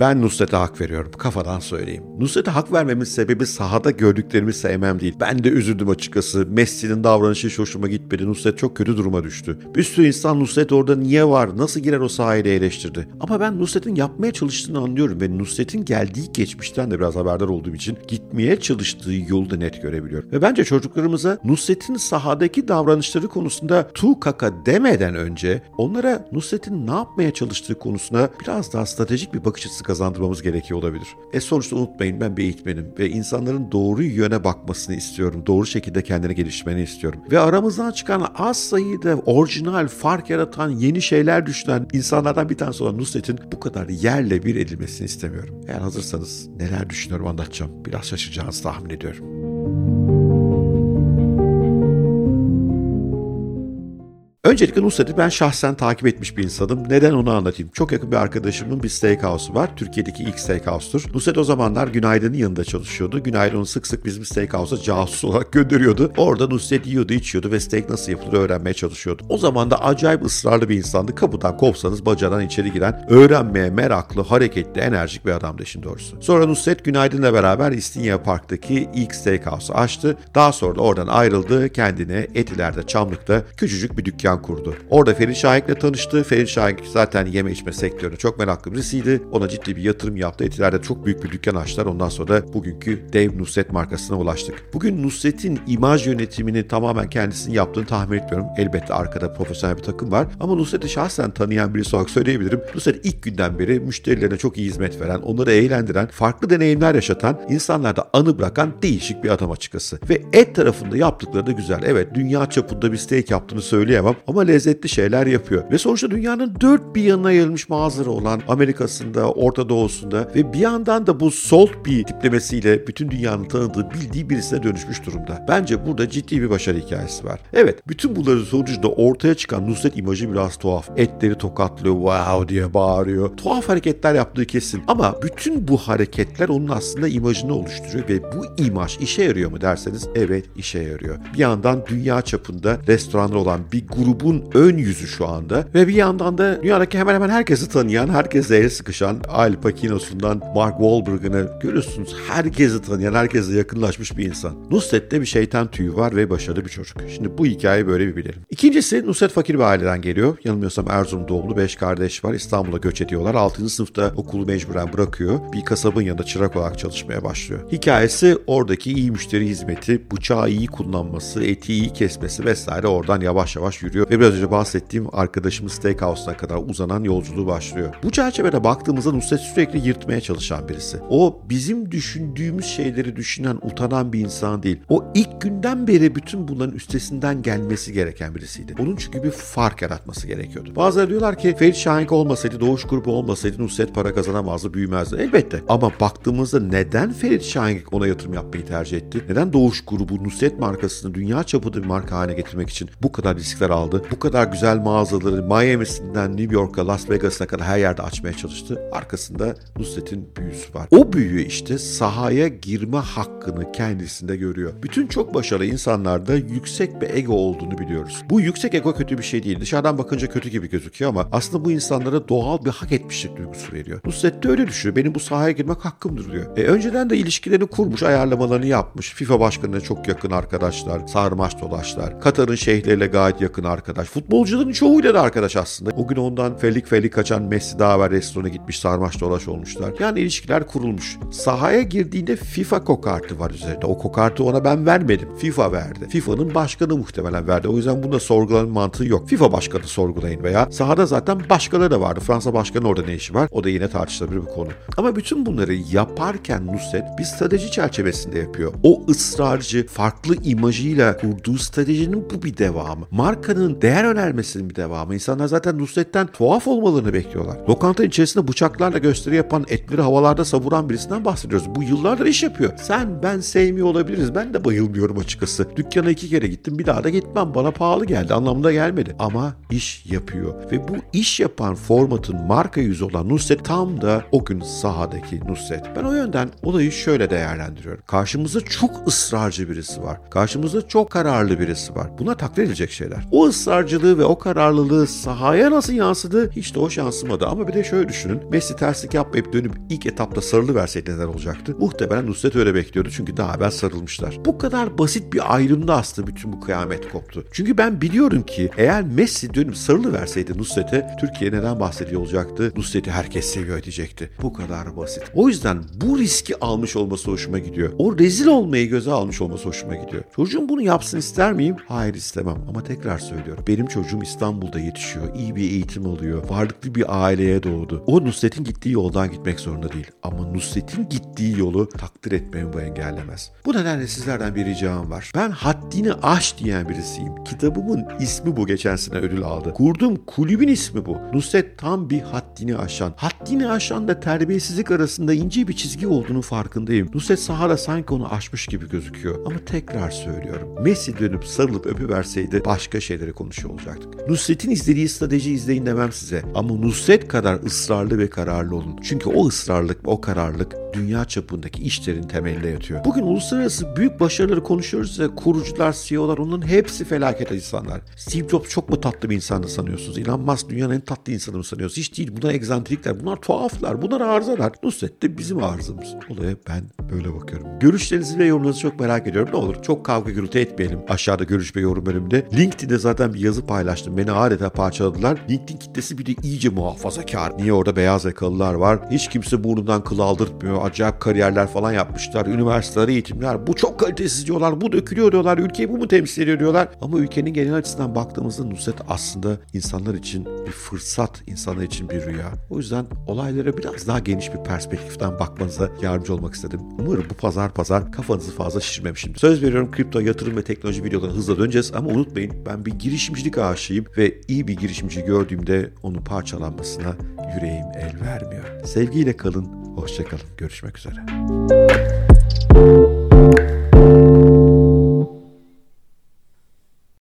Ben Nusret'e hak veriyorum. Kafadan söyleyeyim. Nusret'e hak vermemin sebebi sahada gördüklerimi sevmem değil. Ben de üzüldüm açıkçası. Messi'nin davranışı hiç hoşuma gitmedi. Nusret çok kötü duruma düştü. Bir sürü insan Nusret orada niye var, nasıl girer o sahaya eleştirdi. Ama ben Nusret'in yapmaya çalıştığını anlıyorum ve Nusret'in geldiği geçmişten de biraz haberdar olduğum için gitmeye çalıştığı yolu da net görebiliyorum. Ve bence çocuklarımıza Nusret'in sahadaki davranışları konusunda tu kaka demeden önce onlara Nusret'in ne yapmaya çalıştığı konusuna biraz daha stratejik bir bakış açısı kazandırmamız gerekiyor olabilir. E sonuçta unutmayın ben bir eğitmenim ve insanların doğru yöne bakmasını istiyorum. Doğru şekilde kendini geliştirmeni istiyorum. Ve aramızdan çıkan az sayıda orijinal, fark yaratan, yeni şeyler düşünen insanlardan bir tanesi olan Nusret'in bu kadar yerle bir edilmesini istemiyorum. Eğer hazırsanız neler düşünüyorum anlatacağım. Biraz şaşıracağınızı tahmin ediyorum. Öncelikle Nusret'i ben şahsen takip etmiş bir insanım. Neden onu anlatayım. Çok yakın bir arkadaşımın bir steakhouse'u var. Türkiye'deki ilk steakhouse'tur. Nusret o zamanlar Günaydın'ın yanında çalışıyordu. Günaydın onu sık sık bizim steakhouse'a casus olarak gönderiyordu. Orada Nusret yiyordu, içiyordu ve steak nasıl yapılır öğrenmeye çalışıyordu. O zaman da acayip ısrarlı bir insandı. Kapıdan kovsanız bacadan içeri giren, öğrenmeye meraklı, hareketli, enerjik bir adamdı işin doğrusu. Sonra Nusret Günaydın'la beraber İstinye Park'taki ilk steakhouse'u açtı. Daha sonra da oradan ayrıldı. Kendine Etiler'de, Çamlık'ta küçücük bir dükkan kurdu. Orada Ferit Şahik'le tanıştı. Ferit Şahik zaten yeme içme sektörüne çok meraklı birisiydi. Ona ciddi bir yatırım yaptı. Etiler'de çok büyük bir dükkan açtılar. Ondan sonra da bugünkü Dev Nusret markasına ulaştık. Bugün Nusret'in imaj yönetimini tamamen kendisinin yaptığını tahmin etmiyorum. Elbette arkada profesyonel bir takım var. Ama Nusret'i şahsen tanıyan birisi olarak söyleyebilirim. Nusret ilk günden beri müşterilerine çok iyi hizmet veren, onları eğlendiren, farklı deneyimler yaşatan, insanlarda anı bırakan değişik bir adam açıkçası. Ve et tarafında yaptıkları da güzel. Evet dünya çapında bir steak yaptığını söyleyemem ama lezzetli şeyler yapıyor. Ve sonuçta dünyanın dört bir yanına yayılmış mağazaları olan Amerika'sında, Orta Doğu'sunda ve bir yandan da bu salt bir tiplemesiyle bütün dünyanın tanıdığı, bildiği birisine dönüşmüş durumda. Bence burada ciddi bir başarı hikayesi var. Evet, bütün bunların sonucunda ortaya çıkan Nusret imajı biraz tuhaf. Etleri tokatlıyor, wow diye bağırıyor. Tuhaf hareketler yaptığı kesin. Ama bütün bu hareketler onun aslında imajını oluşturuyor ve bu imaj işe yarıyor mu derseniz evet işe yarıyor. Bir yandan dünya çapında restoranlar olan bir grup grubun ön yüzü şu anda. Ve bir yandan da dünyadaki hemen hemen herkesi tanıyan, herkese el sıkışan Al Pacino'sundan Mark Wahlberg'ını görüyorsunuz. Herkesi tanıyan, herkese yakınlaşmış bir insan. Nusret'te bir şeytan tüyü var ve başarılı bir çocuk. Şimdi bu hikayeyi böyle bir bilelim. İkincisi Nusret fakir bir aileden geliyor. Yanılmıyorsam Erzurum doğumlu 5 kardeş var. İstanbul'a göç ediyorlar. 6. sınıfta okulu mecburen bırakıyor. Bir kasabın yanında çırak olarak çalışmaya başlıyor. Hikayesi oradaki iyi müşteri hizmeti, bıçağı iyi kullanması, eti iyi kesmesi vesaire oradan yavaş yavaş yürüyor ve biraz önce bahsettiğim arkadaşımız Steakhouse'una kadar uzanan yolculuğu başlıyor. Bu çerçevede baktığımızda Nusret sürekli yırtmaya çalışan birisi. O bizim düşündüğümüz şeyleri düşünen, utanan bir insan değil. O ilk günden beri bütün bunların üstesinden gelmesi gereken birisiydi. Onun çünkü bir fark yaratması gerekiyordu. Bazıları diyorlar ki Ferit Şahin olmasaydı, Doğuş grubu olmasaydı Nusret para kazanamazdı, büyümezdi. Elbette. Ama baktığımızda neden Ferit Şahin ona yatırım yapmayı tercih etti? Neden Doğuş grubu Nusret markasını dünya çapında bir marka haline getirmek için bu kadar riskler aldı? Aldı. Bu kadar güzel mağazaları Miami'sinden New York'a, Las Vegas'a kadar her yerde açmaya çalıştı. Arkasında Nusret'in büyüsü var. O büyüyü işte sahaya girme hakkını kendisinde görüyor. Bütün çok başarılı insanlarda yüksek bir ego olduğunu biliyoruz. Bu yüksek ego kötü bir şey değil. Dışarıdan bakınca kötü gibi gözüküyor ama aslında bu insanlara doğal bir hak etmişlik duygusu veriyor. Nusret de öyle düşünüyor. Benim bu sahaya girmek hakkımdır diyor. E, önceden de ilişkilerini kurmuş, ayarlamalarını yapmış. FIFA başkanına çok yakın arkadaşlar, sarmaş dolaşlar. Katar'ın şeyhleriyle gayet yakın arkadaş. Futbolcuların çoğuyla da arkadaş aslında. O gün ondan felik felik kaçan Messi daha evvel restorana gitmiş sarmaş dolaş olmuşlar. Yani ilişkiler kurulmuş. Sahaya girdiğinde FIFA kokartı var üzerinde. O kokartı ona ben vermedim. FIFA verdi. FIFA'nın başkanı muhtemelen verdi. O yüzden bunda sorgulanın mantığı yok. FIFA başkanı sorgulayın veya sahada zaten başkaları da vardı. Fransa başkanı orada ne işi var? O da yine tartışılabilir bir konu. Ama bütün bunları yaparken Nusret bir strateji çerçevesinde yapıyor. O ısrarcı, farklı imajıyla kurduğu stratejinin bu bir devamı. Markanın değer önermesinin bir devamı. İnsanlar zaten Nusret'ten tuhaf olmalarını bekliyorlar. Lokanta içerisinde bıçaklarla gösteri yapan, etleri havalarda savuran birisinden bahsediyoruz. Bu yıllardır iş yapıyor. Sen ben sevmiyor olabiliriz. Ben de bayılmıyorum açıkçası. Dükkana iki kere gittim bir daha da gitmem. Bana pahalı geldi anlamında gelmedi. Ama iş yapıyor. Ve bu iş yapan formatın marka yüzü olan Nusret tam da o gün sahadaki Nusret. Ben o yönden olayı şöyle değerlendiriyorum. Karşımızda çok ısrarcı birisi var. Karşımızda çok kararlı birisi var. Buna takdir edilecek şeyler. O ısrarcılığı ve o kararlılığı sahaya nasıl yansıdı hiç de hoş yansımadı. Ama bir de şöyle düşünün. Messi terslik yapmayıp dönüp ilk etapta sarılı verseydi neler olacaktı? Muhtemelen Nusret öyle bekliyordu çünkü daha evvel sarılmışlar. Bu kadar basit bir ayrımda aslında bütün bu kıyamet koptu. Çünkü ben biliyorum ki eğer Messi dönüp sarılı verseydi Nusret'e Türkiye neden bahsediyor olacaktı? Nusret'i herkes seviyor diyecekti. Bu kadar basit. O yüzden bu riski almış olması hoşuma gidiyor. O rezil olmayı göze almış olması hoşuma gidiyor. Çocuğum bunu yapsın ister miyim? Hayır istemem ama tekrar söylüyorum. Benim çocuğum İstanbul'da yetişiyor. iyi bir eğitim alıyor. Varlıklı bir aileye doğdu. O Nusret'in gittiği yoldan gitmek zorunda değil. Ama Nusret'in gittiği yolu takdir etmemi bu engellemez. Bu nedenle sizlerden bir ricam var. Ben haddini aş diyen birisiyim. Kitabımın ismi bu geçen sene ödül aldı. Kurduğum kulübün ismi bu. Nusret tam bir haddini aşan. Haddini aşan da terbiyesizlik arasında ince bir çizgi olduğunu farkındayım. Nusret sahada sanki onu aşmış gibi gözüküyor. Ama tekrar söylüyorum. Messi dönüp sarılıp öpüverseydi başka şeyleri konuşuyor olacaktık. Nusret'in izlediği strateji izleyin demem size. Ama Nusret kadar ısrarlı ve kararlı olun. Çünkü o ısrarlık, o kararlılık dünya çapındaki işlerin temelinde yatıyor. Bugün uluslararası büyük başarıları konuşuyoruz ve kurucular, CEO'lar onların hepsi felaket insanlar. Steve Jobs çok mu tatlı bir insandı sanıyorsunuz? Elon Musk dünyanın en tatlı insanı mı sanıyorsunuz? Hiç değil. Bunlar egzantrikler, bunlar tuhaflar, bunlar arızalar. Nusret de bizim arızamız. Olaya ben böyle bakıyorum. Görüşlerinizi ve yorumlarınızı çok merak ediyorum. Ne olur çok kavga gürültü etmeyelim. Aşağıda görüş ve yorum bölümünde. LinkedIn'de zaten bir yazı paylaştım. Beni adeta parçaladılar. LinkedIn kitlesi bir de iyice muhafazakar. Niye orada beyaz yakalılar var? Hiç kimse burnundan kıl aldırtmıyor. Acayip kariyerler falan yapmışlar. Üniversiteler, eğitimler. Bu çok kalitesiz diyorlar. Bu dökülüyor diyorlar. Ülkeyi bu mu temsil ediyor diyorlar. Ama ülkenin genel açısından baktığımızda Nusret aslında insanlar için bir fırsat, insanlar için bir rüya. O yüzden olaylara biraz daha geniş bir perspektiften bakmanıza yardımcı olmak istedim. Umarım bu pazar pazar kafanızı fazla şişirmemişimdir. Söz veriyorum kripto, yatırım ve teknoloji videolarına hızla döneceğiz ama unutmayın ben bir girişimcilik aşığıyım ve iyi bir girişimci gördüğümde onu parçalanmasına yüreğim el vermiyor. Sevgiyle kalın, hoşçakalın. Görüşmek üzere.